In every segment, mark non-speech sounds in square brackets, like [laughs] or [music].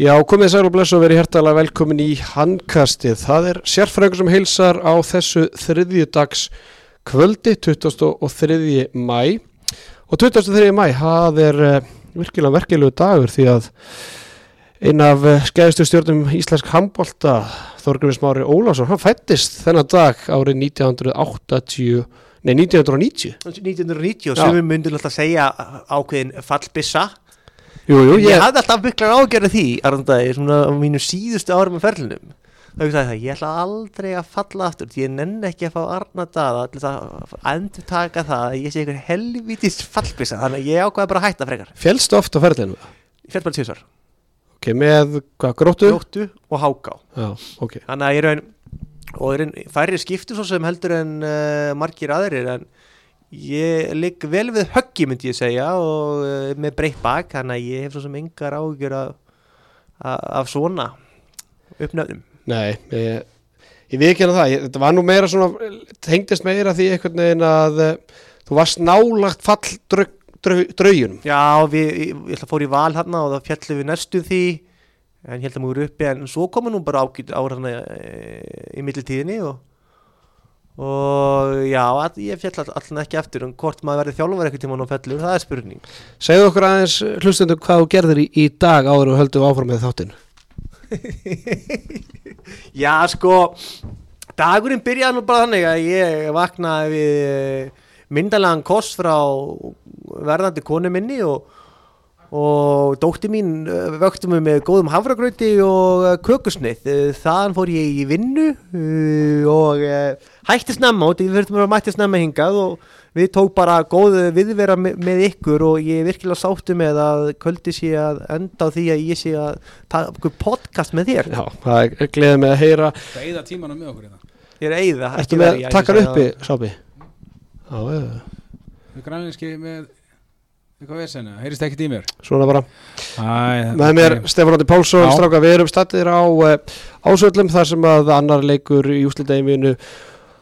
Já, komið sæl og bless og verið hjertalega velkomin í handkastið. Það er sérfræðingur sem heilsar á þessu þriðjudags kvöldi, 23. mæ. Og 23. mæ, það er uh, virkilega verkeflegu dagur því að einn af uh, skæðistu stjórnum íslensk handbólta, Þorgrunni Smári Ólásson, hann fættist þennan dag árið 1980, nei 1990. 1990 og sem við myndum alltaf segja ákveðin fallbissa Jú, jú, ég, ég, hafði alltaf miklar ágjörði því Arndæði, svona á mínu síðustu árum með ferlinum þá ég sagði það, ég ætla aldrei að falla aftur ég nenn ekki að fá til að endur taka það að ég sé einhver helvítist fallbissa þannig að ég ákvaði bara að hætta frekar félst oft á ferðinu. ég fell bara tíðsvar, Ok, með hvað, gróttu? gróttu og háká Já, ok. þannig að ég raun og ég raun færri skipti svo sem heldur en uh, margir aðrir en ég ligg vel við höggi myndi ég segja og uh, með breytt bak þannig að ég hef svo sem engar ágjör af, af, svona uppnöfnum Nei, ég, ég við ekki hérna það, ég, þetta var nú meira svona, tengdist meira því einhvern veginn að uh, þú varst nálagt fall draug, draug, draugunum. Já, við, ég, ég ætla að fór í val hérna og það fjallum við næstu því en ég held að múið uppi en svo komum nú bara ágætt ára hérna e, í millitíðinni og og já, að, ég fjall all, allan ekki eftir en hvort maður verði þjálfur eitthvað tíma á fellur, það er spurning Segðu okkur aðeins hlustendur hvað þú gerðir í, í dag áður og höldum áfram með þáttinn. [laughs] Já, sko dagurinn byrjaði nú bara þannig að ég vaknaði við myndalega kost frá verðandi konu minni og, og dótti mín eh, vöktu mig með góðum hafragrauti og eh, kökusnið. Eh, Þaðan fór ég í vinnu eh, og eh, hætti snemma og við fyrirtum að mætti snemma hingað og við tók bara góð viðvera me- með ykkur og ég er virkilega sáttu með að kvöldi sé að enda á því að ég sé að taka okkur podcast með þér. Já, það er gleðið með að heyra. Það eigða tímanum með okkur hérna. Ég er eigða Ertu með takkar uppi, Sábi? Já, Við grænleinski með eitthvað vesena, heyrist ekkert í mér. svona bara. Æ, Með mér Stefán Átti Pálsson, stráka, við erum stattir á uh, ásöldum þar sem að annar leikur í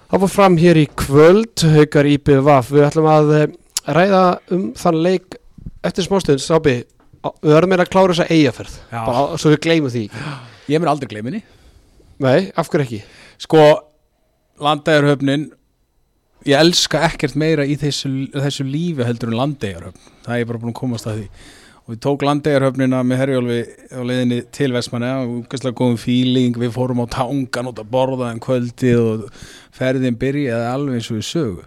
úslitaðiminu hafa fram hér í kvöld, haukar IPVaf. Við ætlum að uh, ræða um þann leik eftir smástund, Sábi. Við verðum meira að klára þessa eigaferð, bara svo við gleymum því. Ég mér aldrei gleyminni. Nei, af hverju ekki? Sko, landegarhöfnin, ég elska ekkert meira í þessu, þessu lífi heldur en landegarhöfn. Það er bara búin að komast að því. Og við tók landegarhöfnina með herjólfi á leiðinni til Vestmanna og gæslega góðum fíling, við fórum á tangan út að borða en kvöldið og ferðin byrjaði alveg eins og við sögu.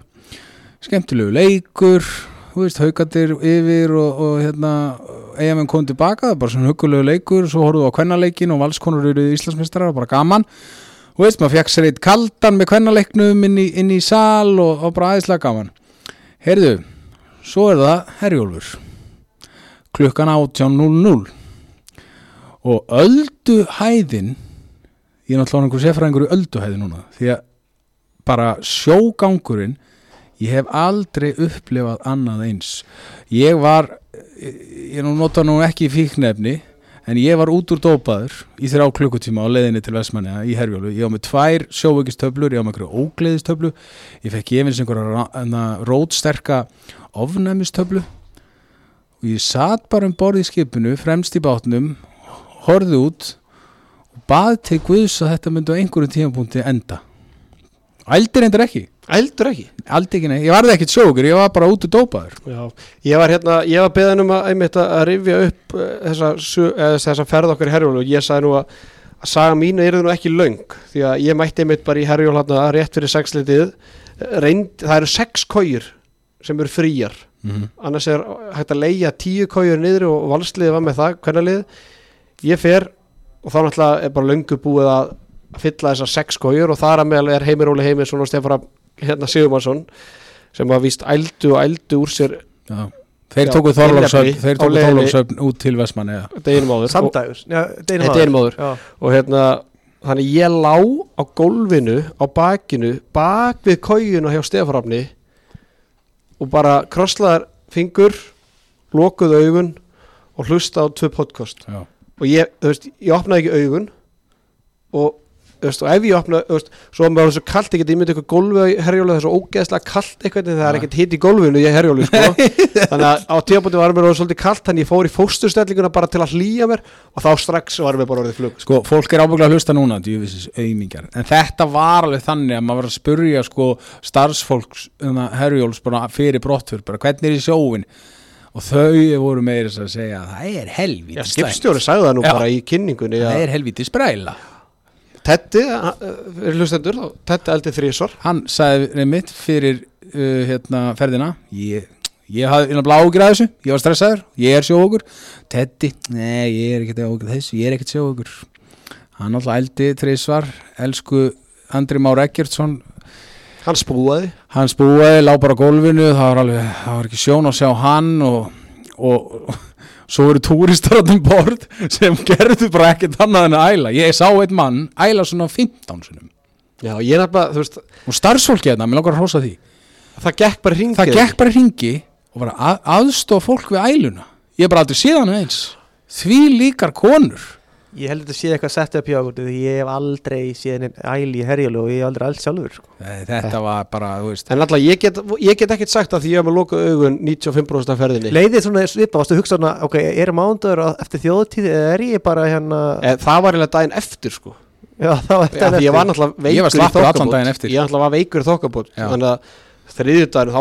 Skemmtilegu leikur, þú veist, haugatir yfir og, og hérna, eigamenn kom tilbaka, bara svona hugulegu leikur, svo horfðu á kvennaleikin og valskonur eru Íslandsmeistarar, bara gaman. Þú veist, maður fekk sér eitt kaldan með kvennaleiknum inn í, inn í sal og, og bara aðeinslega gaman. Heyrðu, svo er það Herjólfur klukkan 18.00 og ölduhæðin ég er náttúrulega einhver sefræðingur í ölduhæði núna því að bara sjógangurinn ég hef aldrei upplifað annað eins. Ég var ég ég nú nota nú ekki fíknefni en ég var út úr dópaður í þrjá klukkutíma á leiðinni til Vestmanna í Herjólu, ég á með tvær sjóveikistöflur ég á með einhverju ógleðistöflu. Ég fekk ég finnst einhverja rótsterka ofnæmistöflu og ég satt bara um borð í skipinu fremst í bátnum horfði út og bað til Guðs að þetta myndi á einhverjum tímapunkti enda. Ældir endur ekki. Eldur ekki? aldi ekki nei, ég varði ekkit sjókur, ég var bara út úr dópaður. Já, ég var hérna, ég var beðin um að, einmitt að rifja upp uh, þessa, su- eða þessa ferð okkar í Herjólu og ég sagði nú að, að saga mínu er nú ekki löng því að ég mætti einmitt bara í Herjólu hérna rétt fyrir sexlitið. Reynd, það eru sex kójur sem eru fríjar mm -hmm. annars er hægt að leigja tíu kójur niður og valsliðið var með það, hvernig lið ég fer og þá náttúrulega er bara löngu búið að fylla þessar sex kójur og þar að meðal er Heimir Óli Heimisson og Stefán hérna Sigumarsson sem var víst ældu og ældu úr sér Já. þeir Já, tóku. Þorláksöfn út til Vestmann eða deginum áður og, er og hérna þannig ég lá á gólfinu á bakinu, bak við kójuna hjá Stefrafni og bara krosslaðar fingur lokuð augun og hlusta á tvö podcast Já. og ég, þú veist, ég opnaði ekki augun og veist, og ef ég opna veist, svo er maður svo kallt, ég geti ímyndið eitthvað gólfi á herjólu, það er svo ógeðslega kallt eitthvað það er ekkert hitt í gólfinu í herjólu sko. [laughs] þannig að á tíapóti var mér orðið svolítið kallt þannig ég fór í fósturstellinguna bara til að hlýja mér og þá strax var mér bara orðið flug sko. Sko, fólk er ábygglega að hlusta núna, auðmingjar, en þetta var alveg þannig að maður var að spurja sko starfsfólks að herjóls fyrir brottfur, bara hvernig er í sjóin og þau voru meira að segja að það er helvítið Já, skipstjóri sagði það nú Já. bara í kynningunni það að er helvítið spræla Tetti, uh, er hlustendur þá, Tetti eldi þrísvar hann sagði mitt fyrir uh, hérna, ferðina ég, ég hafði innan bláugur að þessu ég var stressaður, ég er sjóugur Teddy, nei ég er ekkert sjóugur þessu, ég er ekkert sjóugur hann alltaf eldi þrísvar elsku Andri Már Eggertsson. Hann spúaði hann spúaði, lá bara gólfinu það var alveg, það var ekki sjón að sjá hann og, og svo eru túristar á þeim borð sem gerðu bara ekkert annað en að æla. Ég sá einn mann æla svona 15 sinum Já, ég er nefnilega, þú veist, og starfsfólki þetta, mér langar að hrósa því. það gekk bara hringið það gekk bara hringi og bara að, aðstofa fólk við æluna. Ég hef bara aldrei síðan eins. Því líkar konur Ég held að þetta sé eitthvað sett upp hjá okkur því ég hef aldrei séð einn æli í herjólu og ég hef aldrei alls sjálfur sko. Nei, þetta var bara, þú veist En alltaf, ég get, ég get ekkert sagt að því ég hef með lokað augun 95% af ferðinni Leiðið svona svipa, varstu að hugsa svona ok, er mándagur eftir þjóðtíð eða er ég bara hérna e, Það var eiginlega daginn eftir sko Já, þá Já, eftir ég var náttúrulega veikur Ég var í þokkabót. daginn eftir. Ég var veikur í þokkabót. Þannig að þriðjudaginn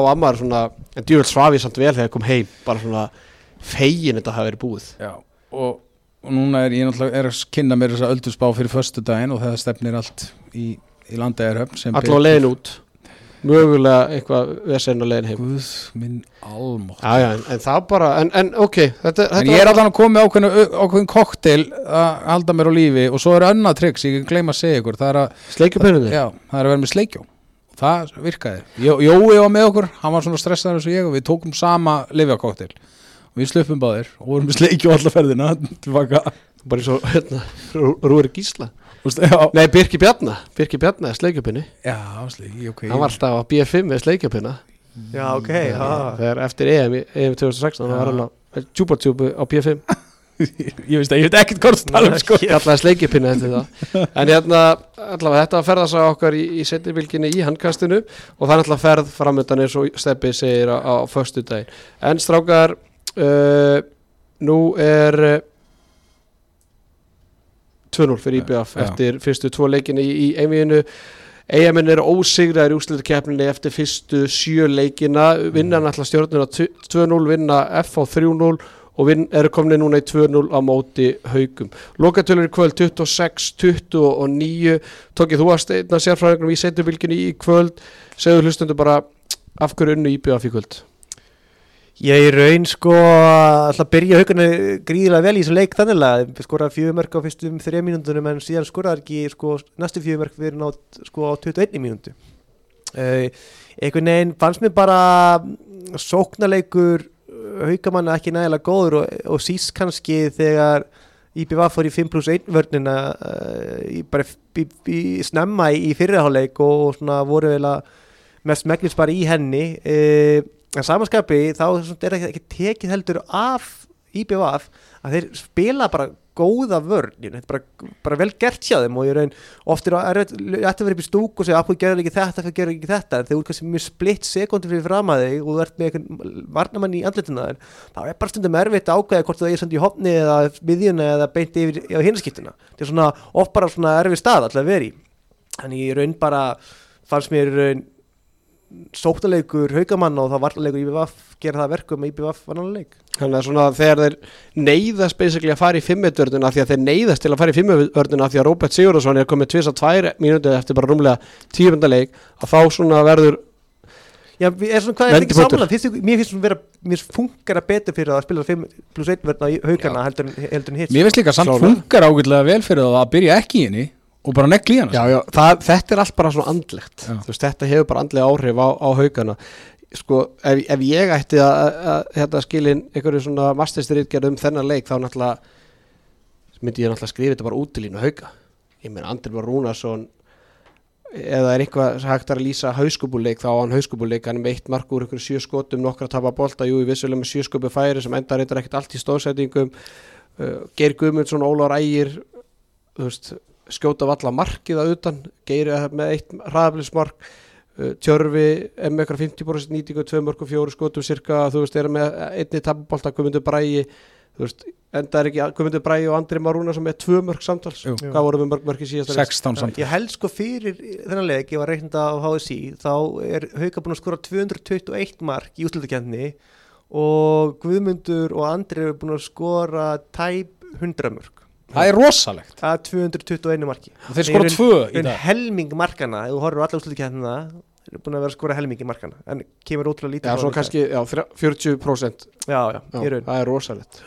og, núna er ég náttúrulega er að kynna mér þessa öldusbá fyrir föstu daginn og það stefnir allt í, í landæðarhöfn sem Allá leiðin út. Mögulega eitthvað vesen á leiðin heim. Guð minn almátt en, en það bara En, en ok, þetta, En þetta ég er allan að koma ákveðin, ákveðin koktel að halda mér á lífi og svo er annað tryggs, ég gleyma að segja ykkur það er að, Sleikjupennunni já, það er að vera með sleikjó. Og það virkaði. Jó, Jói var með okkur hann var svona stressaður eins og ég og við tókum sama lifjakoktel og við sluppum báðir og vorum með sleikjó alla ferðina tilbaka. Bara eins og hérna, Rú- Rúrik Gísla. Já, Nei, Birki Bjarna. Birki Bjarna er sleikjupinni já, sleiki, ok. Hann var alltaf á BF5 með sleikjupinna Já, ok, Þegar eftir EM, í- EM 2016 Já. Það var hann á Tjúbartjúbu á BF5 [laughs] ég veist að ég veit ekkert hvort það tala um sko. Kallaði sleikjupinna eftir það. En hérna, allavega þetta ferðast á okkar í, í setnibilginni í handkastinu Og það er alltaf ferð framöndan eins og Steppi segir á, á föstu daginn En strákar uh, Nú er uh, 2-0 fyrir IBF Já. eftir fyrstu tvo leikinni í, í einvíðinu Eyjamenn eru ósigraðir í úsliðkeppninni eftir fyrstu sjö leikina. Vinna náttúrulega stjórnuna 2-0 vinna F á 3-0 og eru komni núna í 2-0 á móti haugum. Lokatölur í kvöld 26-29 tókið þú að steina sérfræðingum í setjubilginni í kvöld. Segðu hlustundu bara af hverju unnu IBF í kvöld Ég í raun sko alltaf að byrja haugarna gríðilega vel í þessu leik þannig að skora fjögumörk á fyrstum þrejum mínúndunum en síðan skoraði ekki sko næstu fjögumörk fyrir ná sko á 21 mínúndu uh, einhvern veginn fannst mér bara sóknarleikur haugamanna ekki nægilega góður og, og síst kannski þegar IPV fór í 5 plus 1 vörnina uh, í, bara í, í, snemma í, fyrirháleik og svona voru vel að mest megnis bara í henni. Uh, en samanskapi þá er þetta ekki tekið heldur af IBVF að þeir spila bara góða vörn þetta bara, bara vel gert hjá þeim og ég raun oft er að vera upp í stúk og segja að þú gerur ekki þetta, þú gerur ekki þetta? En þegar þú er kannski mjög splitt sekundur fyrir fram að þig og þú ert með einhvern varnamann í andletuna þér þá er bara stundum erfitt að ákveða hvort það er samt í hopni eða miðjuna eða beint yfir á hinskiptina þetta er svona oft bara svona erfið stað alltaf í. Þannig ég raun bara fannst mér raun sóknarleikur haugamann og það varnarleikur IBVF gera það verkum með IBVF varnarleik Þannig að svona þegar þeir neyðast basically að fara í fimmöldvörnuna því að þeir neyðast til að fara í fimmöldvörnuna því að Róbert Sigurðarsson er komið tvisa tvær mínútið eftir bara rúmlega tíumundaleik að þá svona verður Já, er svona, hvað er þetta ekki samanlega? Finnst þið- Mér finnst svona vera, mér funkar að betur fyrir að spila 5 pluss 1 verðna í haugana heldur, en- hitt Mér finnst líka samt funkar ágætlega vel fyrir að byrja ekki í henni og bara negli í hana Já, já, það, þetta er allt bara svona andlegt. Veist, þetta hefur bara andlega áhrif á, á haugana. Sko, ef, ef ég ætti að, hérna, skilin einhverju svona masterstyrítgerð um þennan leik þá náttúrulega myndi ég náttúrulega skrifa þetta bara út til línu hauga ég meina Andri Már Rúnarsson eða er eitthvað hægt að lýsa hauskupúleik þá á hann hauskupúleik hann er með eitt mark úr einhverju sjö skotum nokkra tapa bolta, jú, vissulega með sjö skopu færi sem enda reyndar ekkert allt í stóðsætingum uh, Geir Guðmundsson, Ólar Ægir þú veist, skjóta valla markið að utan Geiri er með eitt hraðaflismark Tjörfi er með eitthvað 50% nýtingu, 2 mörg og 4 skotum cirka, þú veist, er með einni tapabolta, Guðmundur Bræi þú veist, enda er ekki Guðmundur Bræi og Andri Marúna sem er 2 mörg samtals Jú. hvað voru með mörg mörg í síðasta leik? 16 samt Ég held sko fyrir þennan leik, ég var reiknda á HSI, þá er Hauka búin að skora 221 mark í útlutakendni og Guðmundur og Andri eru búin að skora tæp 100 mörk. Það er rosalegt Það er 221 marki. og þeir skora tvö í En dag helming markana, ef þú horfur á alla útlutakendina, eru búin að vera að skora helmingi markana, en kemur ótrúlega lítið. Já, svo kannski, já, þrjá- 40% Já, já, Já, í raun. það er rosalegt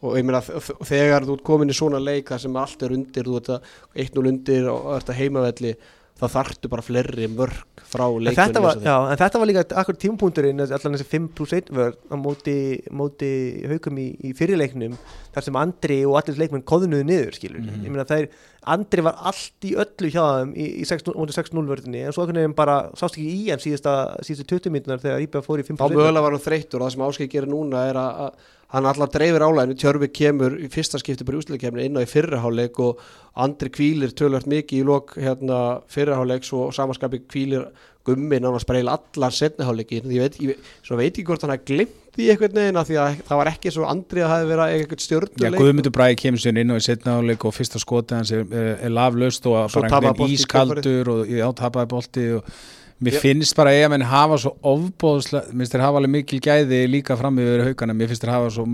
og ég meina þegar þú komin í svona leik þar sem allt er undir, þú ert að 1-0 undir og ert að heimavelli þá þarftu bara fleiri mörg frá En leikmenn þetta, var, já, en þetta var líka akkur tímapunkturinn allan þessi 5 plus 1 vörð á móti, móti haukum í, í fyrirleiknum þar sem Andri og allir leikmenn koðunuðu niður skilur Mhm. ég meina það er, Andri var allt í öllu hjá þeim í, í 6 móti 6-0 vörðinni en svo einhvern veginn bara sást ekki í hann síðasta, síðasta 20 mínunar þegar Íbjá fór í 5 þá plus 1 mögulega var hann þreyttur og það sem Áskeið gerir núna er að hann allar dreifir álæðinu, Tjörfi kemur í fyrsta skipti bara í úsleikemni inn á í fyrraháleik og Andri kvílir tölvört mikið í lok hérna, fyrraháleiks og samanskapi kvílir gummi nánast bara eiginlega allar setniháleiki ég veit, ég, veit ekki hvort hann hafi glimt í einhvern veginn af því að það var ekki svo Andri að hafi verið að eiga einhvern Já, Guðmundur Bræði kemur sér inn og í setna áleik og fyrsta skoti hans er, er, er laflaust og bara einhvern ískaldur og já, tapaði bolti og mér Já. finnst bara að menn hafa svo ofbóðslega, mér finnst þér hafa alveg mikil gæði líka fram yfir haugana, mér finnst þér hafa svo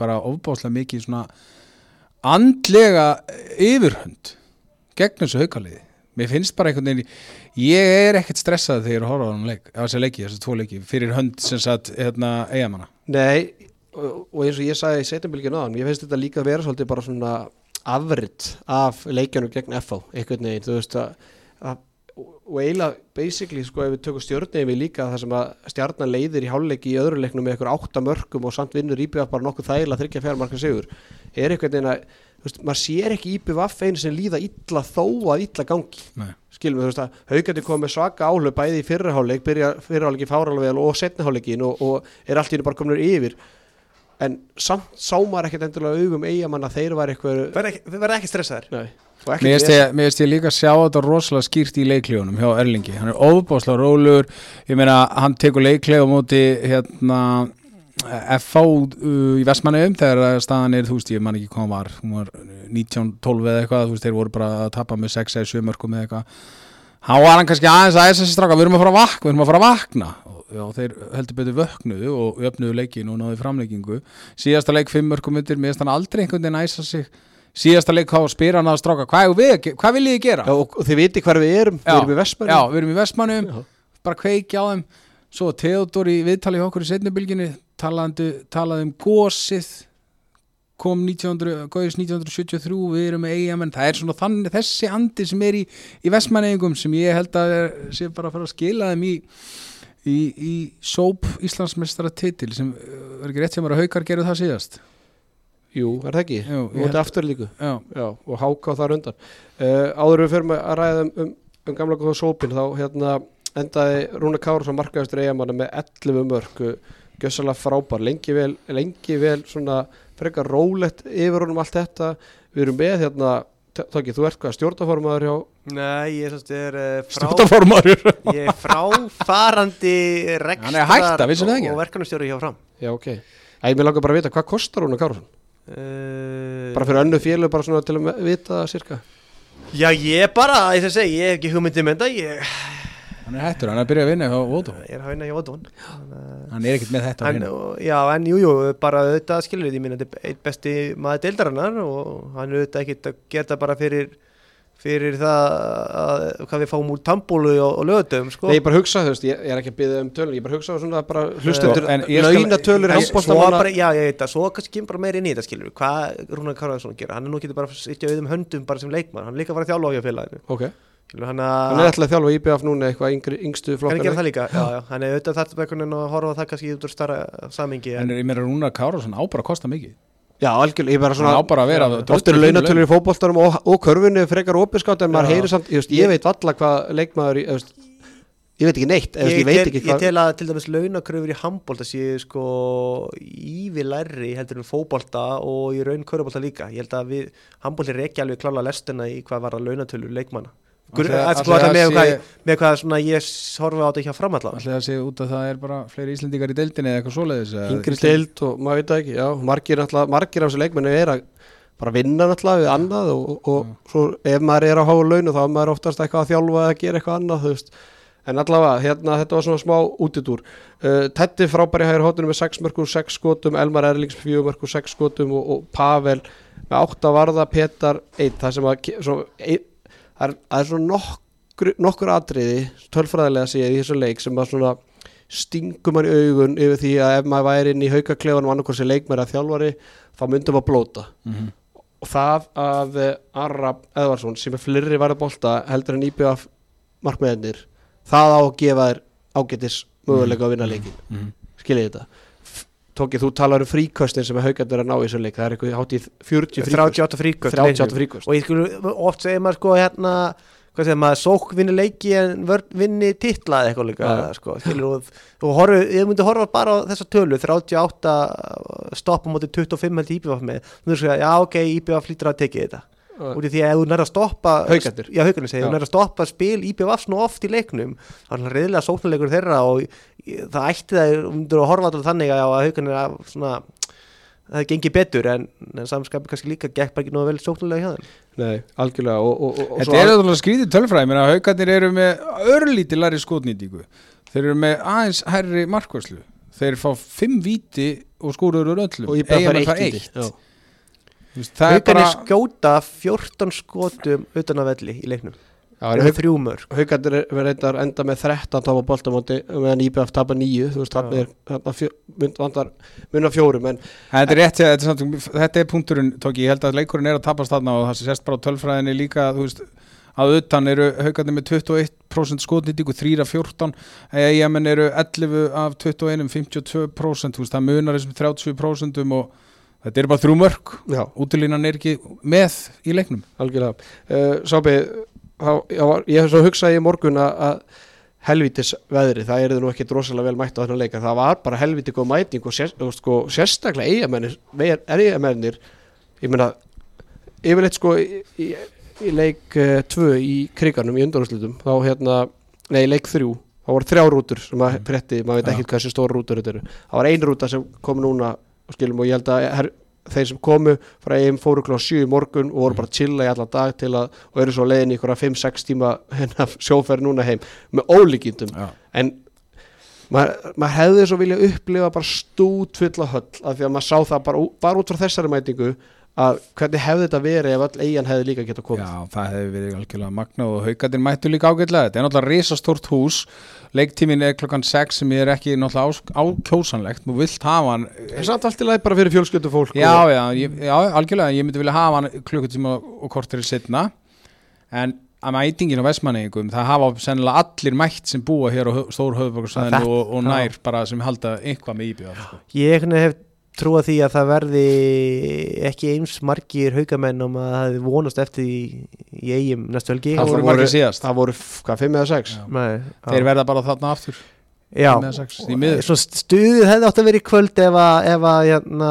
bara ofbóðslega mikil svona andlega yfirhönd gegn þessu haugaliði mér finnst bara einhvern veginn ég er ekkert stressað þegar ég er að horfa á leik á þessi leiki, þessi tvo leiki, fyrir hönd sem sagt, hérna, eigamanna Nei, og, og eins og ég sagði í setjumbilginu áðan, ég finnst þetta líka að vera svolítið bara svona afritt af leikjanum gegn FH, einhvern veginn, þú veist að, að og eiginlega basically sko ef við tökum stjórnið við líka það sem að stjarnan leiðir í háluleiki í öðru leiknum með ykkur átta mörgum og samt vinnur íbjöð bara nokkuð þægilega þryggja fjármarka sigur er einhvern veginn að, þú veist, maður sér ekki íbjöð vaff einu sem líða illa þó að illa gangi. Nei. skilum við, þú veist að haugandi komið svaka áhlaup bæði í fyrraháleik, byrja fyrraháleik í fáralega vel og setniháleikin og, og er allt í hennu bara kominur yfir. En samt sá maður ekkert endilega augum eigamann að þeir var eitthvað verða ekki, verða ekki stressaðar nei, Mér vesen. ég, líka sjá þetta rosalega skýrt í leiklíunum hjá Erlingi. Hann er óbáslega rólegur. Ég meina hann tekur leiklíu á móti hérna FH í Vestmannaugum þegar staðan er, þú veist, ég man ekki hvað var. Hún var 1912 eða eitthvað þú veist, þeir voru bara að tapa með 6 eða 7 mörgum eða eitthvað. Hann var hann kannski aðeins að þess að stráka við erum að fara að vakna, við erum að fara að vakna. Og þeir heldur betur vöknuðu og öfnuðu leikin og náðu framleikingu síðasta leik 5 mörgum undir, mér finnst hann aldrei einhvern veginn æsa sig síðasta leik þá spyr hann að stráka hvað, við, hvað viljið þið gera? Já, og, þið viti hvar við erum, við erum í Vestmanni Já, við erum í Vestmannum, Já. bara kveiki á þeim. Svo Theodor í viðtali hjá okkur í setnibilginni talaði, um gósið kom 1900, góðis 1973 við erum með eigamenn, það er svona þannig þessi andi sem er í, í Vestmanningum sem ég held að er, sé bara að fara að skila þeim í í, í sóp Íslandsmeistara titil sem er ekki rétt sem að haukar gerðu það síðast Jú, er það ekki? Jú, og ég þetta aftur líku Já, Já, og háka þar undan. Uh, Áður en við fyrir að ræða um, um, um gamla góða sópin þá hérna endaði Rúna Kársson markaðistur eigamanna með 11 mörg gjössalega frábær, lengi vel, lengi vel svona frekar rólegt yfir honum allt þetta. Við erum með hérna Tóki, þú ert hvað, stjórnaformaður hjá Nei, ég semst er uh, frá, stjórnaformaður [laughs] ég er fráfarandi rekstar Hann er að hætta, það ekki? og verkanumstjóri hjá fram. Já, ok. Æ, mér langar bara að vita, hvað kostar Rúna Kársson? uh, Bara fyrir önnu félög, bara svona til að vita cirka Já, ég bara, ég þess að segja, ég hef ekki hugmyndið með þetta ég, Hann er hættur, hann er að byrja að vinna hjá Voto ég er að inn að Jóðun Hann er ekkert með þetta að vinna. Já, en jú, jú, bara auðvitað skilur ég minna, þetta er einn besti maður deildarinnar og hann er auðvitað ekkit að gera það bara fyrir fyrir það að, hvað við fáum úr tambólu og, og lögutum, sko. Nei, ég bara hugsa, þú veist, ég, ég er ekki að byggja um tölun ég bara hugsa svona bara hlustendur Sko, en skal- launatölur En bara, já, ég veit það, svo kannski kemur bara meira inn í þetta skilur hvað Rúnar Karðarsson gera, hann er nú getur bara sittja auðum höndum bara sem leikmann, hann er líka að fara að þjálfa á hjá félaginu. Ok, skilur, hann, er alltaf að þjálfa IBF núna eitthvað yngri, yngstu hann er að flokkar það líka já, já, hann er auðvitað bara einhvern veginn að horfa það kannski út úr starra samingi En ég meira Rúnar Kárásson á bara að kosta mikið Já, algjörlega, ég bara svona bara að vera Oft eru launatölur í fótboltanum og, og körfunni frekar opiskátt en maður Já. heyri samt, ég, veist, ég veit valla hvað leikmaður veist, ég veit ekki neitt ég, ég, veit ekki ég tel að til dæmis launakröfur í handbólta séu sko ívi lærri heldur en fótbolta og í raun körubólta líka. Ég held að við, handbólti er ekki alveg klála lestina í hvað var að launatölur leikmanna Að, sko, að með, sé- með hvað svona ég horfa á þetta ekki að framalla Ætli það sé út að það er bara fleiri Íslendingar í deildinni eða eitthvað svoleiðis eða yngri Íslend- deild og maður veit ekki já, margir, náttúrulega- margir af þessu leikmennu er að bara vinna náttúrulega við annað og, og svo ef maður er á háu launu þá er maður oftast eitthvað að þjálfa eða gera eitthvað annað þú veist. en allavega, hérna, þetta var svona smá útidúr. Uh, Tetti frábæri hægir hóttunum með 6 mörgur, 6 skotum Elmar Erlings með 4 mörgur, 6 skotum og, og Pavel með 8 varða Petar 1, það sem að ke- svo, ein, það, er, svona nokkur, nokkur atriði, tölfræðilega sé ég í þessu leik sem að svona stingum hann í augun yfir því að ef maður væri inn í sem leikmæri að þjálfari þá myndum að blóta Mhm. og það að eh, Arab Eðvarsson sem er flirri varða bolta heldur en IBF markmiðinir það á að gefa þér ágætis möguleika að vinna leikin Mhm. skiljið þetta F- Tóki, þú talar um fríköstin sem er haugandur að ná í þessu leik. Það er eitthvað hátt í 40 fríköst 38 fríköst 38 fríköst. Og ég skulle oft segja maður sko hérna hvað segir maður, sók vinni leiki en vörn vinni titla eða eitthvað líka Ja. sko, skilur, og þú horfu, ég myndi horfa bara á þessa tölu, 38 stoppa móti 25 held íbjöf með, þú veist að já ok, íbjöf flýtur að tekið þetta, út í því að ef þú nær að stoppa Haukarnir. já haugarnir segja, þú nær að stoppa spil íbjöf svona oft í leiknum, þá er hann reyðilega sóknarleikur þeirra og það ætti það, þú myndir að horfa alltaf þannig að haugarnir að svona það gengi betur en, en samskapi kannski líka gekk bara ekki nógu vel sóknarlega hjá þeim. Nei, algjörlega og, og, og, Þetta er alveg skrítið tölfræði, mér að haugarnir eru með örlítið læri skotnýtingu. Þeir eru með aðeins hærri markværslu þeir fá fimm víti og öllum. Og Haukarnir bara skjóta 14 skotum utan að velli í leiknum. Já, Það en er þrjú mörg Haukarnir er reyndar enda með 13 tapa boltamóti meðan IBF tapa 9 þú veist, þannig er munna fjórum en Þetta er rétt, þetta er, samt, þetta er punkturinn tóki, ég held að leikurinn er að tapast þarna og það sé sérst bara á tölfræðinni líka þú veist, að utan eru haugarnir með 21% skotnýtingu, 3 af 14 eigamenn eru 11 af 21 52%, þú veist, það munar þessum 30% og þetta er bara þrjú mörg, já, útilínan er ekki með í leiknum. Algjörlega. Uh, þá, var- ég hef svo hugsaði í morgun að, helvítis veðri, það er nú ekki drosalega vel mætt á þennan leika, það var bara helviti góð mæting og sér, og sko, sérstaklega eigamennir er eigamennir ég meina, yfirleitt sko í, í, í leik 2 í kriganum í undanúrslutum þá hérna, nei leik 3 þá voru þrjá rútur sem að frétti maður veit ekki hversu stóra rútur þetta eru. Það var ein rúta sem kom núna og skilum og ég held að her, þeir sem komu frá EM fóru klá 7 í morgun og voru bara að chilla í allan dag til að og eru svo leiðin í ykkur 5-6 tíma hennar sjóferð núna heim með ólíkindum Já. en maður, maður hefði svo vilja upplifa bara stút fulla höll af því að maður sá það bara, bara út frá þessari mætingu að hvernig hefði þetta verið ef öll eigin hefði líka geta komið? Já, það hefur verið algjörlega magna og haugarnir mættu líka ágætlega, þetta er náttúrulega risastórt hús. Leiktímin er klokkan 6 sem er ekki náttúrulega ákjósanlegt, þú vilt hafa hann en samt allt í lagi bara fyrir fjölskyldu fólk Já, já, ég, já, algjörlega, ég myndi vilja hafa hann klukkutíma og kortir setna en að mætingin á Vestmanningum það hafa sennilega allir mætt sem búa hér á hö- stór höfðborgarsæðinu Þetta- og, og nær bara sem halda eitthvað með íbjöð sko. Ég hef trúað því að það verði ekki eins margir haugamenn um að það hefði vonast eftir í, í eigum næstu helgi. Það voru voru- margir síðast. það voru, hvað, 5 eða 6 Já. Nei, Þeir verða bara þarna aftur. Já, með sex, því miður. Svo stuðið hefði átt að vera í kvöld ef að, ef að, hérna,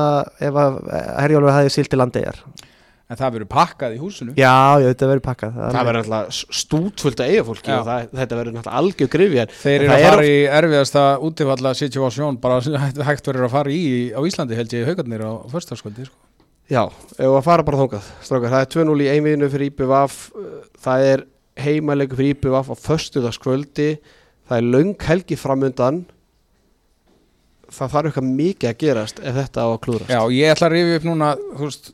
ef að Herjólfur hefði silt til landegar En það verður pakkað í húsinu. Já, já, þetta verður pakkað. Það verður alltaf stútfullt að eiga fólki Já. og það, þetta verður náttúrulega algjör grifi en Þeir eru það að fara í erfiðasta útifalla situasjón bara [laughs] hægt, verður að fara í á Íslandi held ég haugarnir á föstaskvöldi sko. Já, ef að fara bara þókað strákar, það er 2-0 í einviðinu fyrir IPVaf það er heimæleiku fyrir IPVaf á föstudagskvöldi. Það er löng helgi framundan það þarf eitthvað mikið að gerast ef þetta á að klúðrast. Já, ég ætla að rifja upp núna þú veist,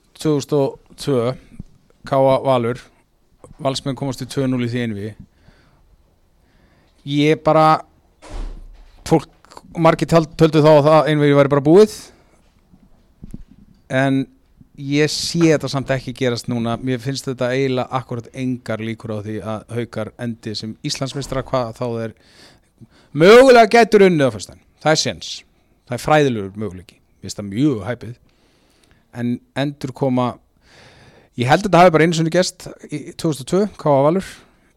2002 Káa Valur. Valsmenn komast til 2-0 í því einvi Ég bara fólk, margir töldu þá að það einvi væri bara búið. En ég sé þetta samt ekki gerast núna. Mér finnst þetta eiginlega akkurat engar líkur á því að haukar endi sem Íslandsmeistra hvað þá er mögulega gætur unnið á fyrstan það er séns, það er fræðilegur möguleiki. Mér finnst það mjög hæpið. En endur koma ég held að þetta hafi bara einu sinni gest í 2002, K.A. Valur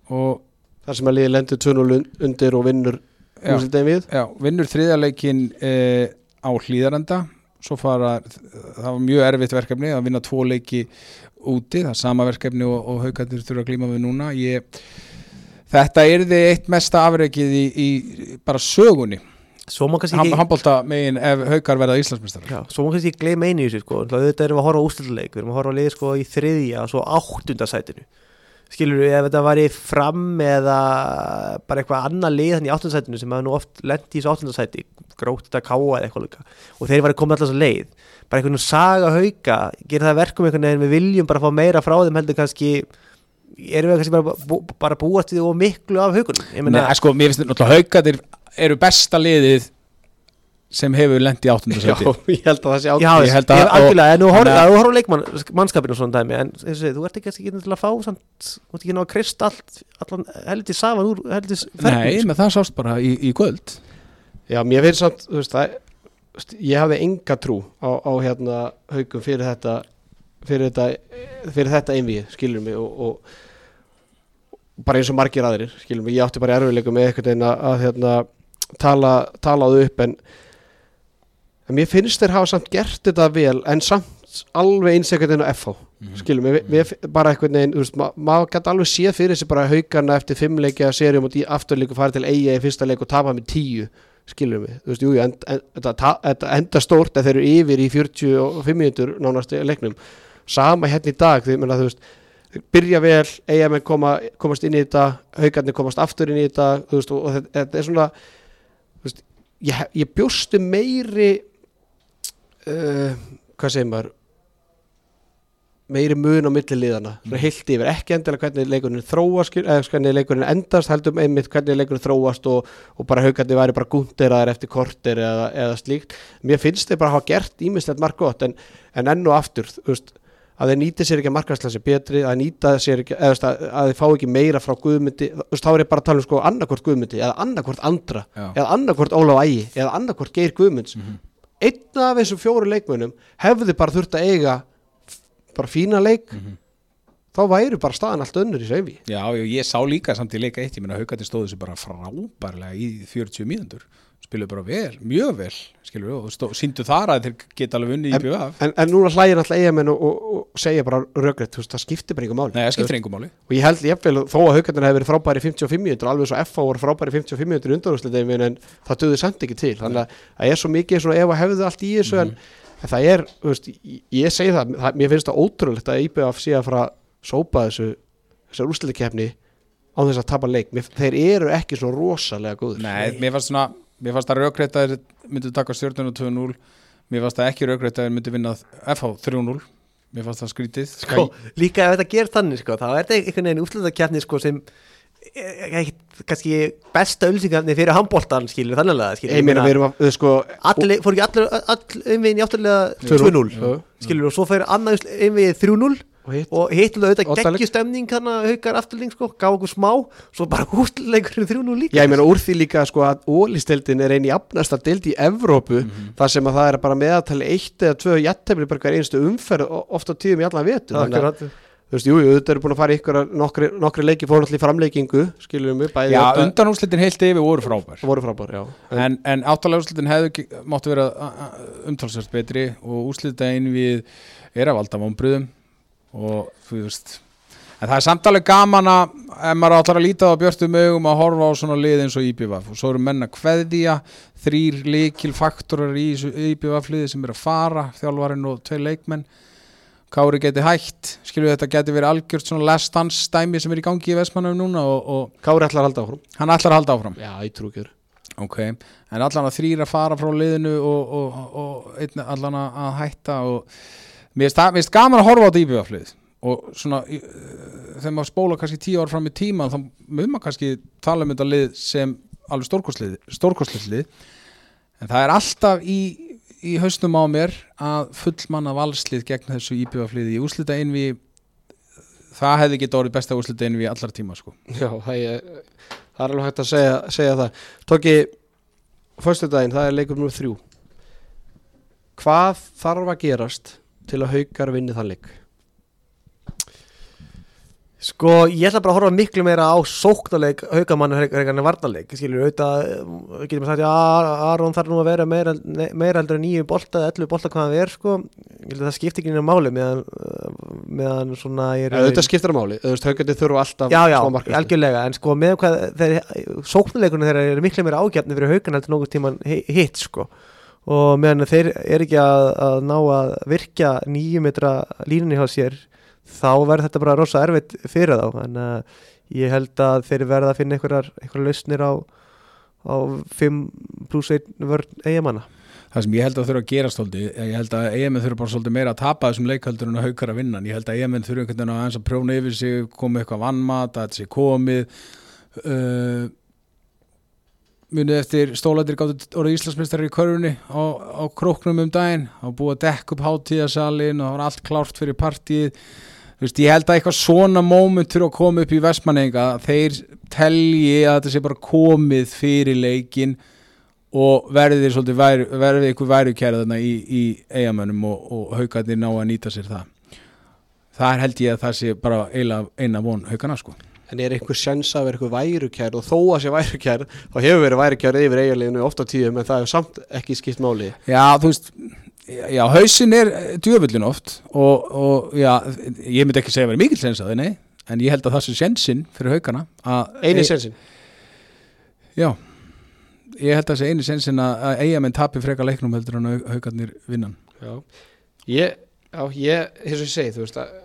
og þar sem að liði lendur 2-0 undir og vinnur úrslitin við. Já, vinnur þriðjarleikin eh, á hlýðarenda svo fara, það var mjög erfitt verkefni að vinna tvo leiki úti það er sama verkefni og, og haugandir þurfa að glíma við núna. Ég, þetta er þið eitt mesta afreikið í, í bara sögunni Handbólta megin ef haugar verða Íslandsmeistar Já, svo má kannski gleyma einu í þessu sko. Þetta erum við að horfa á ústilduleik Við erum að horfa á liði sko í þriðja og svo áttundasætinu Skilur við ef þetta væri fram eða bara eitthvað annað lið þannig í áttundasætinu sem hefur nú oft lent í þessu áttundasæti grótt þetta káa eða eitthvað líka og þeir væri komið alltaf svo leið bara einhvern veginn saga hauka gera það verkum einhvern veginn við viljum bara fá meira frá þeim heldur kannski erum við kannski bara, bú, bara búast við og miklu af haukunum? Ég Nei, sko, mér finnst náttúrulega haugandir eru besta liðið sem hefur lent í Já, áttundasæti ég held að það sé Já, ákveð ég held að- held algjörlega, en þú horfður Þannig að- þú horfður á leikmann, mannskapinu og svona dæmi en segir, þú ert ekki kannski ekki til að fá samt, þú ert ekki ná að krist allt allan heldur saman úr heldur Nei, menn það sást bara í, í kvöld. Já, mér finnst samt, þú veist, það, ég hafði enga trú á, á hérna haugum fyrir þetta fyrir þetta, fyrir þetta einvið, skilur mig og, og, bara eins og margir aðrir, skilur mig, ég átti bara erfiðleikum með eitthvað einn að, hérna, tala, tala á þau upp en, en mér finnst þeir hafa samt gert þetta vel en samt alveg eins eitthvað einn á FH skilur mig, mér, bara eitthvað þú veist, ma maður gæti alveg séð fyrir þessi bara haugana eftir fimm leikja serjum og afturleiku farið til eiga í fyrsta leik og tapa með tíu skilur mig, þú veist, jú, þetta, ta- þetta enda stórt að þeir eru yfir í 45 minútur nánast leiknum sama hérna í dag, því menna, þú veist byrja vel, eiga með koma, komast inn í þetta, haugarnir komast aftur inn í þetta, veist, og, og þetta, er svona veist, ég, ég bjóstu meiri uh, hvað segir maður meiri mun á milli liðana svona heilt yfir, ekki endilega hvernig leikurinn þróast, eða hvernig leikurinn endast heldur einmitt hvernig leikurinn þróast og, og bara haugandi væri bara gúnderaðar eftir korter eða, eða slíkt. Mér finnst þeir bara hafa gert ímislegt margt gott en, en enn og aftur þú veist, að þeir nýti sér ekki markaðslansi betri að nýta sér ekki, eða að, að þeir fá ekki meira frá guðmyndi, þú veist, þá er ég bara að tala um sko annarkvort guðmyndi eða annarkvort andra Já. eða annarkvort Ólaf Ægi eða annarkvort Geir Guðmunds. Einn af þessum fjóru leikmönnum hefði bara þurft að eiga bara fína leik þá væri bara staðan allt önnur í seifi Já, ég, ég sá líka samt í leika eitt, ég meina haugandi stóðu sér bara frábærlega í 40 mínútur spiluðu bara vel, mjög vel skilur við, og síndu þar að þeir geta alveg unni í BVF en, en núna hlægir alltaf eigamenn og, og, og segja bara röggrætt, þú veist, það skiptir bara einhver máli. Nei, það skiptir engum máli. og ég held jafnvel þó að haugandinn hefði verið frábæri 55 minútur, alveg svo FA voru frábæri 55 minútur undanúrslitum en það döði samt ekki til. Þannig að það er svo mikið svona ef að hefðu allt í þessu en, en það er, veist, ég, ég segi það, það mér finnst það ótrúlegt að IBF sé að fara sópa þessu þessar úrslitakefni á þess að tapa leik. Mér, þeir eru ekki svo rosalega góður Nei, mér fannst svona, mér fannst að raukreitaðir myndu taka stjórnuna 2-0 mér fannst að ekki raukreitaðir myndu vinna FH 3-0 mér fannst það skrítið. Sko, líka ef þetta ger þannig sko, þá er þetta einhvern veginn útlutakefni sko, sem ekkit kannski besta ölsingarni fyrir handbóltan skilur þannig að skilur ég meina við erum að, við sko allir, fór ekki allir all einvegin í átturlega 2-0 skilur og svo fyrir annað einvegið 3-0 og hitt og auðvitað Oddaleg. geggjustemning hann að haukar afturling sko, gaf okkur smá svo bara útleikurinn 3-0 líka. Já, ég meina úr því líka sko að ólisteldin er eini jafnasta deild í Evrópu þar sem að það er bara meðatali eitt eða tvö jættefli bara hver einstu umferð o- oft á tíðum í allan vetu þannig þú veist, jú, jú, þetta eru búin að fara ykkur nokkri, nokkri leiki fór náttúrulega í framleikingu skiljum við, bæði Já, undanúrslitin heilt yfir voru frábær. Voru frábær, já. En, en, áttalega úrslitin hefðu máttu vera umtalsvært betri og úrslitaðin við er að valda vonbröðum og þú veist en það er samtalið gaman að ef maður ætlar að líta á björtum augum að horfa á svona lið eins og IBVF og svo eru menn að kveðja þrýr líkil faktorar í IBVF liði sem er að fara þjálfarinn og tvei leikmenn. Kári geti hætt, skilju þetta geti verið algjört svona last dance stæmi sem er í gangi í Vestmannum núna og, og Kári ætlar að halda áfram. Hann ætlar að halda áfram. Já, ég trú ekki þér Ok, en allan að þrýra fara frá liðinu og, og, og einn allan að hætta og mér finnst gaman að horfa á þetta íbjöðaflið og svona í- þegar maður spóla kannski tíu ár fram í tíma þá mun maður kannski tala um þetta lið sem alveg stórkostlið en það er alltaf í, í hausnum á mér að fullmanna valslið gegn þessu íbjöðafliði í úslita einvi það hefði getið orðið besta úslita einvi allar tíma sko. Já, það er, það er alveg hægt að segja, segja það. Tóki, föstudaginn, það er leikur nummer þrjú. Hvað þarf að gerast til að haukar vinni þann leik? Sko, ég ætla bara að horfa miklu meira á sóknarleik haugamann en varnarleik, skilur, auðvitað uh, getur maður sagt, já, Aron þarf nú að vera meira, meira heldur en nýju bolta ellu bolta hvað það er, sko. Ég held að það skipti ekki nýja máli meðan, uh, meðan svona ég Ja, þetta skiptir að máli, þú veist, haugandi þurfa alltaf Já, já, algjörlega, en sko með hvað sóknarleikunum þeirra eru miklu meira ágjarni fyrir haugan heldur nokkuð tíman hi- hitt, sko og meðan þeir eru ekki að, að ná að virkja nýju metra línunni hjá sér þá verður þetta bara rosa erfitt fyrir þá. En uh, ég held að þeir verða að finna einhverjar, einhverjar lausnir á, á 5 pluss 1 vörn eigamanna það sem ég held að þurfa að gera svolítið ég held að EMN þurfa bara svolítið meira að tapa þessum leikhaldur en að haukar að vinna. Ég held að EMN þurfa einhvern veginn að eins að prjóna yfir sig komið eitthvað vannmat, að þetta sé komið. Uh, munið eftir stólættir gáttu orðið Íslandsmeistari í körfunni á, á króknum um daginn og búið að dekka upp hátíðasalinn og það var allt klárt fyrir partíð Þú veist, ég held að eitthvað svona moment fyrir að koma upp í Vestmanninga þeir telji að þetta sé bara komið fyrir leikin og verði þeir svolítið væru, verði eitthvað væru kæra þarna í, í eigamönnum og, og haugarnir ná að nýta sér það. Þar held ég að það sé bara eina von haugana sko En er einhver sjans að vera eitthvað værukjær og þó að sé værukjær, þá hefur verið værukjær yfir eiginleginu ofta á tíðum en það hefur samt ekki skipt máli. Já, þú veist Já, hausin er djöfullin oft og, og já, ég myndi ekki segja að vera mikill sens að það, nei en ég held að það sé sensin fyrir haugana að Einu e- sensin. Já, ég held að það sé eini sensin að, að eigamenn tapi freka leiknum heldur en að haugarnir vinnan Já. Ég, já, ég, eins og ég segi, þú veist að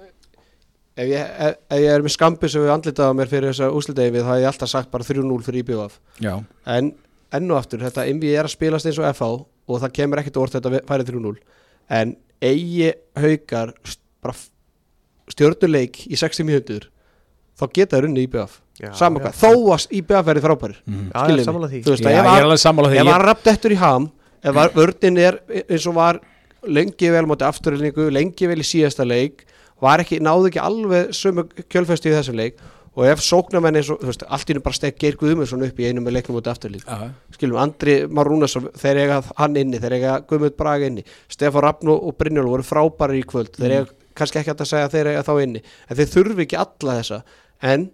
ef ég, ef, ef ég er með skambis og við andlitaða mér fyrir þessa úslitaði við, þá hef ég alltaf sagt bara 3-0 fyrir IBF. Já, En enn og aftur, þetta MV er að spilast eins og FH og það kemur ekkert orð þetta færið 3-0 en eigi haukar st- bara f- stjörnuleik í 60 mínútur þá geta þeir unni IBF saman hvað, þó að IBF verði frábæri mm. Samanlega því. Þú veist að ég er ég, hann rapt eftir í ham ef var- vörnin er eins og var lengi vel móti afturrelningu lengi vel í síðasta leik var ekki, náðu ekki alveg sömu kjölfesti í þessum leik og ef sóknarmenn eins og, þú veist, allt í nú bara stek Geir Guðmundsson upp í einum með leiknum móti afturrelningu Já, skilum, Andri Marúnason þeir eiga hann inni, þeir eiga Guðmund Braga inni. Stefán Rafn og Brynjól voru frábæri í kvöld, þeir eiga kannski ekki að segja að þeir eiga þá inni, en þeir þurfi ekki alla þessa, en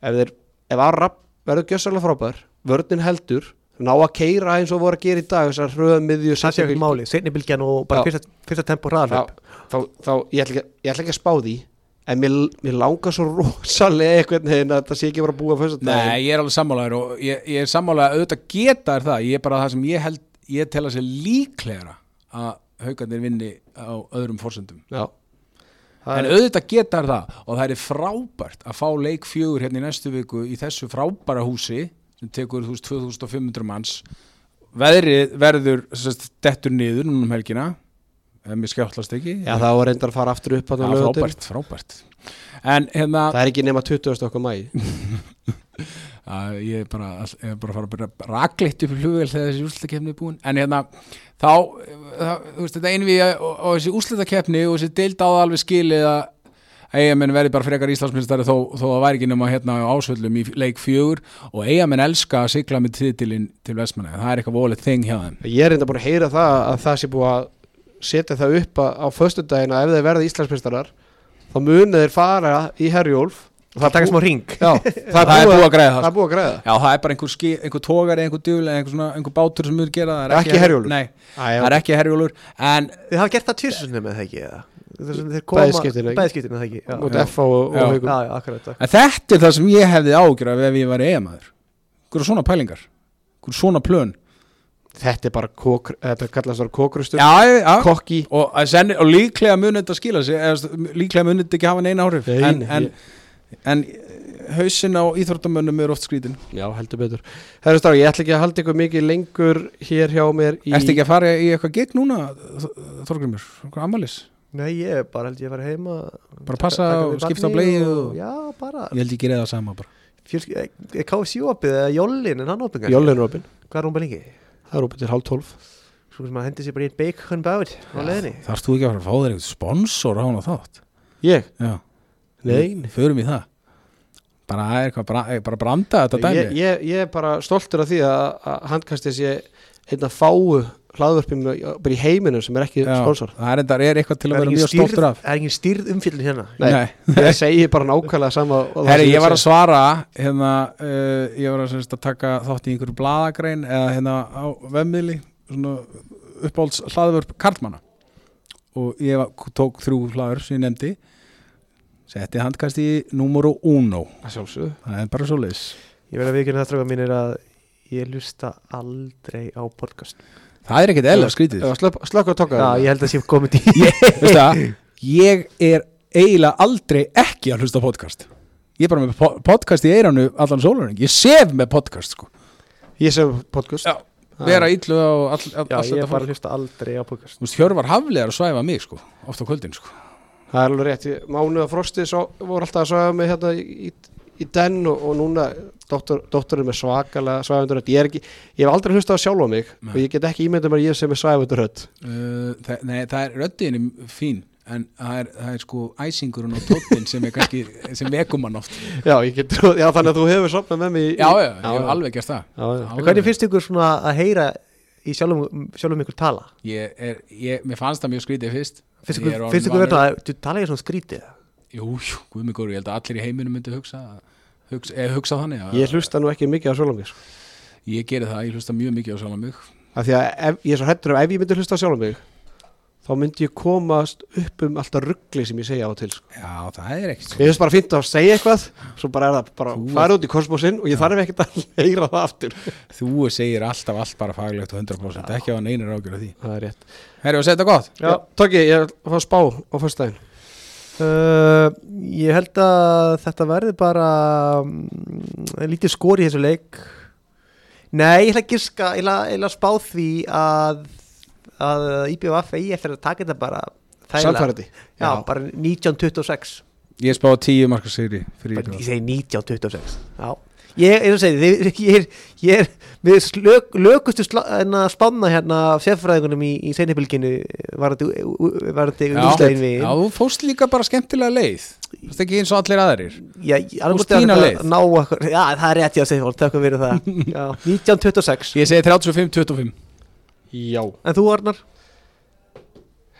ef þeir, ef Arab verður gjössalega frábær vörnin heldur, ná að keira eins og voru að gera í dag, þessar hröðum miðju það sé ekki máli, seinni bylgjan og bara fyrsta, fyrsta tempo þá, hraðalöp þá, þá ég, ætla ekki, ég ætla ekki að spá því en mér, mér langar svo [laughs] rosalega einhvern veginn að það sé ekki bara að búa fyrst Nei, ég er alveg sammálaður og ég, ég er sammálaður auðvitað geta er það, ég er bara það sem ég held ég tel að sé líklegra að haugarnir vinni á öðrum forsendum. Já, En auðvitað geta er það og það er frábært að fá leik fjögur hérna í næstu viku í þessu frábæra húsi sem tekur þú veist 2500 manns. Veðrið verður sest, dettur niður núna um helgina. Ef mér skjáttlast ekki? Já, það var reyndar að fara aftur upp á laugardaginn. frábært, frábært. En hérna Það er ekki nema 20. okkur mæ [laughs] ég er bara, ég er bara að fara að rakleitt upp í flugvel þegar þessi úrslutakefni er búin. En hérna þá, það, þú veist, þetta einvið og, og þessi úrslutakefni og þessi deild á það alveg skilið að eigamenn verði bara frekar Íslandsmyndstari þó, þó að væri ekki nema hérna á ásvöllum í leik fjögur og eigamenn elska að sigla með titilinn til Vestmanna, það er eitthvað volið þing hjá þeim. Ég er reynda búin að heyra það að það sé búið að setja það upp að, á föstudaginn að ef þeir verða Íslandsmeistarar þá munu þeir fara í Herjólf. Og það taka smá ring [laughs] Já, það er búið að græða það. það er búið að græða. Já, það er bara einhver, einhver tógari, einhver djúl einhver, svona, einhver bátur sem mun gera það. Er Ekki Herjólfur? Nei, Æ, það er ekki herjólur en þið hafa gert það tvirsunni með það ekki eða? Þess að þeir Bæði skiptin, ekki? bæðskiptin það ekki já. Já. F og, og Já. akkurat. En þetta er það sem ég hefði ágjur af ef ég var eigamæður er svona pælingar? Er svona plön? Þetta er bara kók, þetta kallast það kókrustur Já, já kokki og, að senni, og líklega munið þetta skila sig eða, líklega munið þetta ekki hafa neina áhrif Nei, en, en, en hausin á íþróttamönnum er oft skrítin Já, heldur betur Herru Stár, ég ætla ekki að halda ykkur mikið lengur hér hjá mér í Ertu ekki að fara í eitthvað gig núna, Þorgrymur? Hvað amalis? Nei, ég bara held ég að fara heima Bara passa og skipta á bleiu og- og- já, bara Ég held ekki reyða sama bara Fjölsk- er KFC opið eða Jóllin en hann opið? Jólin Robin hvað er hún bara lengi? Það er opið til hálf tólf svo sem að hendi sér bara í einn bacon báð á leðinni Þarfst þú ekki að fara að fá þér eitthvað sponsor á hana þátt? Ég? Já, Nei, nei. förum í það Bara, það er eitthvað, bara, bara branda þetta dæmi ég, ég, ég er bara stoltur af því að, að handkastið sé einn af fáu hlaðvörpum bara í heiminum sem er ekki Já, sponsor. það er, endar, er eitthvað til að er vera mjög stoltur af. það er engin stýrð umfyllin hérna? Nei. Nei. ég segi bara nákvæmlega sama og það Herri, ég var að svara hérna, uh, ég var að, semst, að taka þátt í einhverju bladagrein eða hérna á svona uppáhalds hlaðvörp Karlmanna. Og ég var, tók þrjú hlaður sem ég nefndi. Setti handkast í Að sjálfsögðu. það er bara svo leis Ég verð að viðkynna það strafga mín er að ég lusta aldrei á podcast það er ekkert eðla skrítið. slökk að tóka Já, ég held að sé komið í Veistu það, [laughs] ég er eiginlega aldrei ekki að hlusta á podcast. Ég er bara með po- podcast í eiranu allan sólurinn, ég sef með podcast sko. Ég sem podcast. Já. vera illu á all, all, Já, ég þetta bara fólk. hlusta aldrei á podcast. Þú veist, Hjörvar Haflegar að svæfa mig sko, oft á kvöldin sko. Það er alveg rétt, Ég- Mánu og Frosti svo, voru alltaf að svæfa mig hérna í, í den og, og núna dóttur, dótturinn með svakalega svæfandur ég, er ekki, ég hef aldrei hlustað á sjálfa mig Nei. og ég get ekki ímyndað mér að ég sem er svæfandur hödd uh, Nei, það er röddin fín en það er, það er sko æsingurinn og tóttin sem er kannski, sem vekum hann oft Já, ég get, já, þannig að þú hefur sopnað með mig í, Já, já, ég hef alveg gert það já, já. Alveg. Hvernig finnst ykkur svona að heyra í sjálfum, sjálfum ykkur tala? ég er, ég, Mér fannst það mjög skrítið fyrst Finnst ykkur, verða að þú tala ég svona skrítið? Jú, jú, guð mig góður, ég held að allir í heiminum myndi hugsa hugsa, eða hugsa þannig að- Ég hlusta nú ekki mikið á sjálfa mig sko. Ég geri það, ég hlusta mjög mikið á sjálf mig. Af því að ef, ég er svo hættur ef ef ég myndi hlusta á sjálfa mig þá myndi ég komast upp um alltaf ruggli sem ég segja á og til sko. Já, það er ekkert Ég finnst bara fínt að segja eitthvað svo bara er það bara Þú fara út í kosmosinn og ég þarf ekkert að heyra það aftur. Þú segir alltaf allt bara faglegt og 100% ekki á hann einir ágjör því. Það er rétt. Herri, segja þetta gott? Já, Tóki, ég er að fá spá á fyrstæðin Uh, ég held að þetta verði bara um, lítið skor í þessu leik. Nei, ég ætla að giska ég ætla, ég ætla að spá því að að IBVF eigi eftir að taka þetta bara þægilega. Sannfærandi. Já, bara 1926 Ég spá 10 marka sigri IBF. Ég segi 1926 Já. Ég er að segja, þið- [laughs] ég er, ég er við slök, lökustu spánna hérna sérfræðingunum í, í varandi Já, úrslegin við. Já, þú fóst líka bara skemmtilega leið. Það er ekki eins og allir aðrir. Já, alveg Fórst þína leið. ná okkur, já, það er rétt ég að segja fólk, takk fyrir það. [laughs] Já, 1926, Ég segi 35-25 Já. En þú Arnar?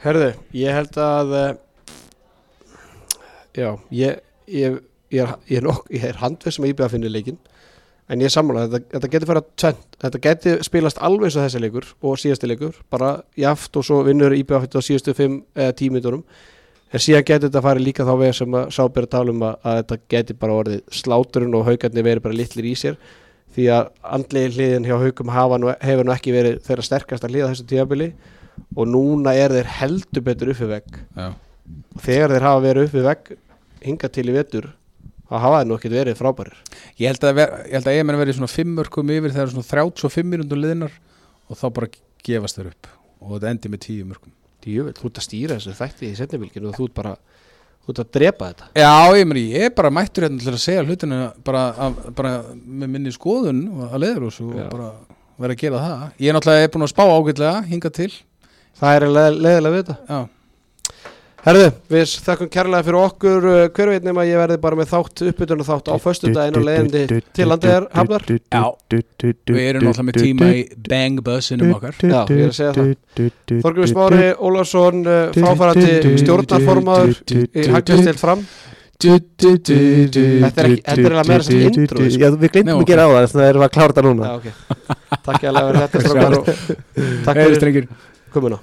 Herðu, ég held að uh, Já, ég ég, ég, er, ég, er, nokk, ég er handveð sem að íbjöða að finna leikinn en ég sammála, þetta, þetta getur fyrir að tvent, þetta getur spilast alveg eins og þessi leikur og síðasti leikur, bara jaft og svo vinnur íbjöða fyrir síðustu 5 eða 10 minnunum en síðan getur þetta farið líka þá veð sem að sábæra tala um að, að þetta getur bara orðið sláturinn og haugarnir verið bara litlir í sér. Því að andlegi hliðin hjá haugum hefur nú ekki verið þeirra sterkasta hliða þessu tíabili og núna er þeir heldur betur uppi vegg. Já, þegar þeir hafa verið uppi vegg hinga til í vetur þá hafa þeir nú ekkert verið frábærir. Ég held að, ver, ég held að EMN verið svona 5 mörgum yfir þegar svona 35 minútur liðnar og þá bara gefast þeir upp. Og þetta endi með 10 mörgum Djövel, þú ert að stýra þessu þætti í setnibilginu og þú ert bara þú ert að drepa þetta. Já, ég, meni, ég er bara mættur hérna til að segja hlutina bara, af, bara með minni skoðun að leiður og bara vera að gera það. Ég er náttúrulega búin að spá ágætlega hinga til. Það er leð, leðilega við þetta. Já, Herðu, við þakkum kærlega fyrir okkur uh, hver veit nema ég verði bara með þátt uppbytun og þátt á föstudaginn og leiðandi til landegar hafnar. Já. við erum náttúrulega með tíma í bang bussinum okkar. Já, ég er að segja það. Þorgrið Smári Ólafsson uh, fáfærandi stjórnarformaður í hagkvæmstild fram. Þetta er ekki, þetta er eiginlega meira sem intro sko. Já, við glemtum Nei, að gera á það, þannig að það erum að klára þetta núna. Takk ég alveg fyrir þetta. takk fyrir strengir. komuna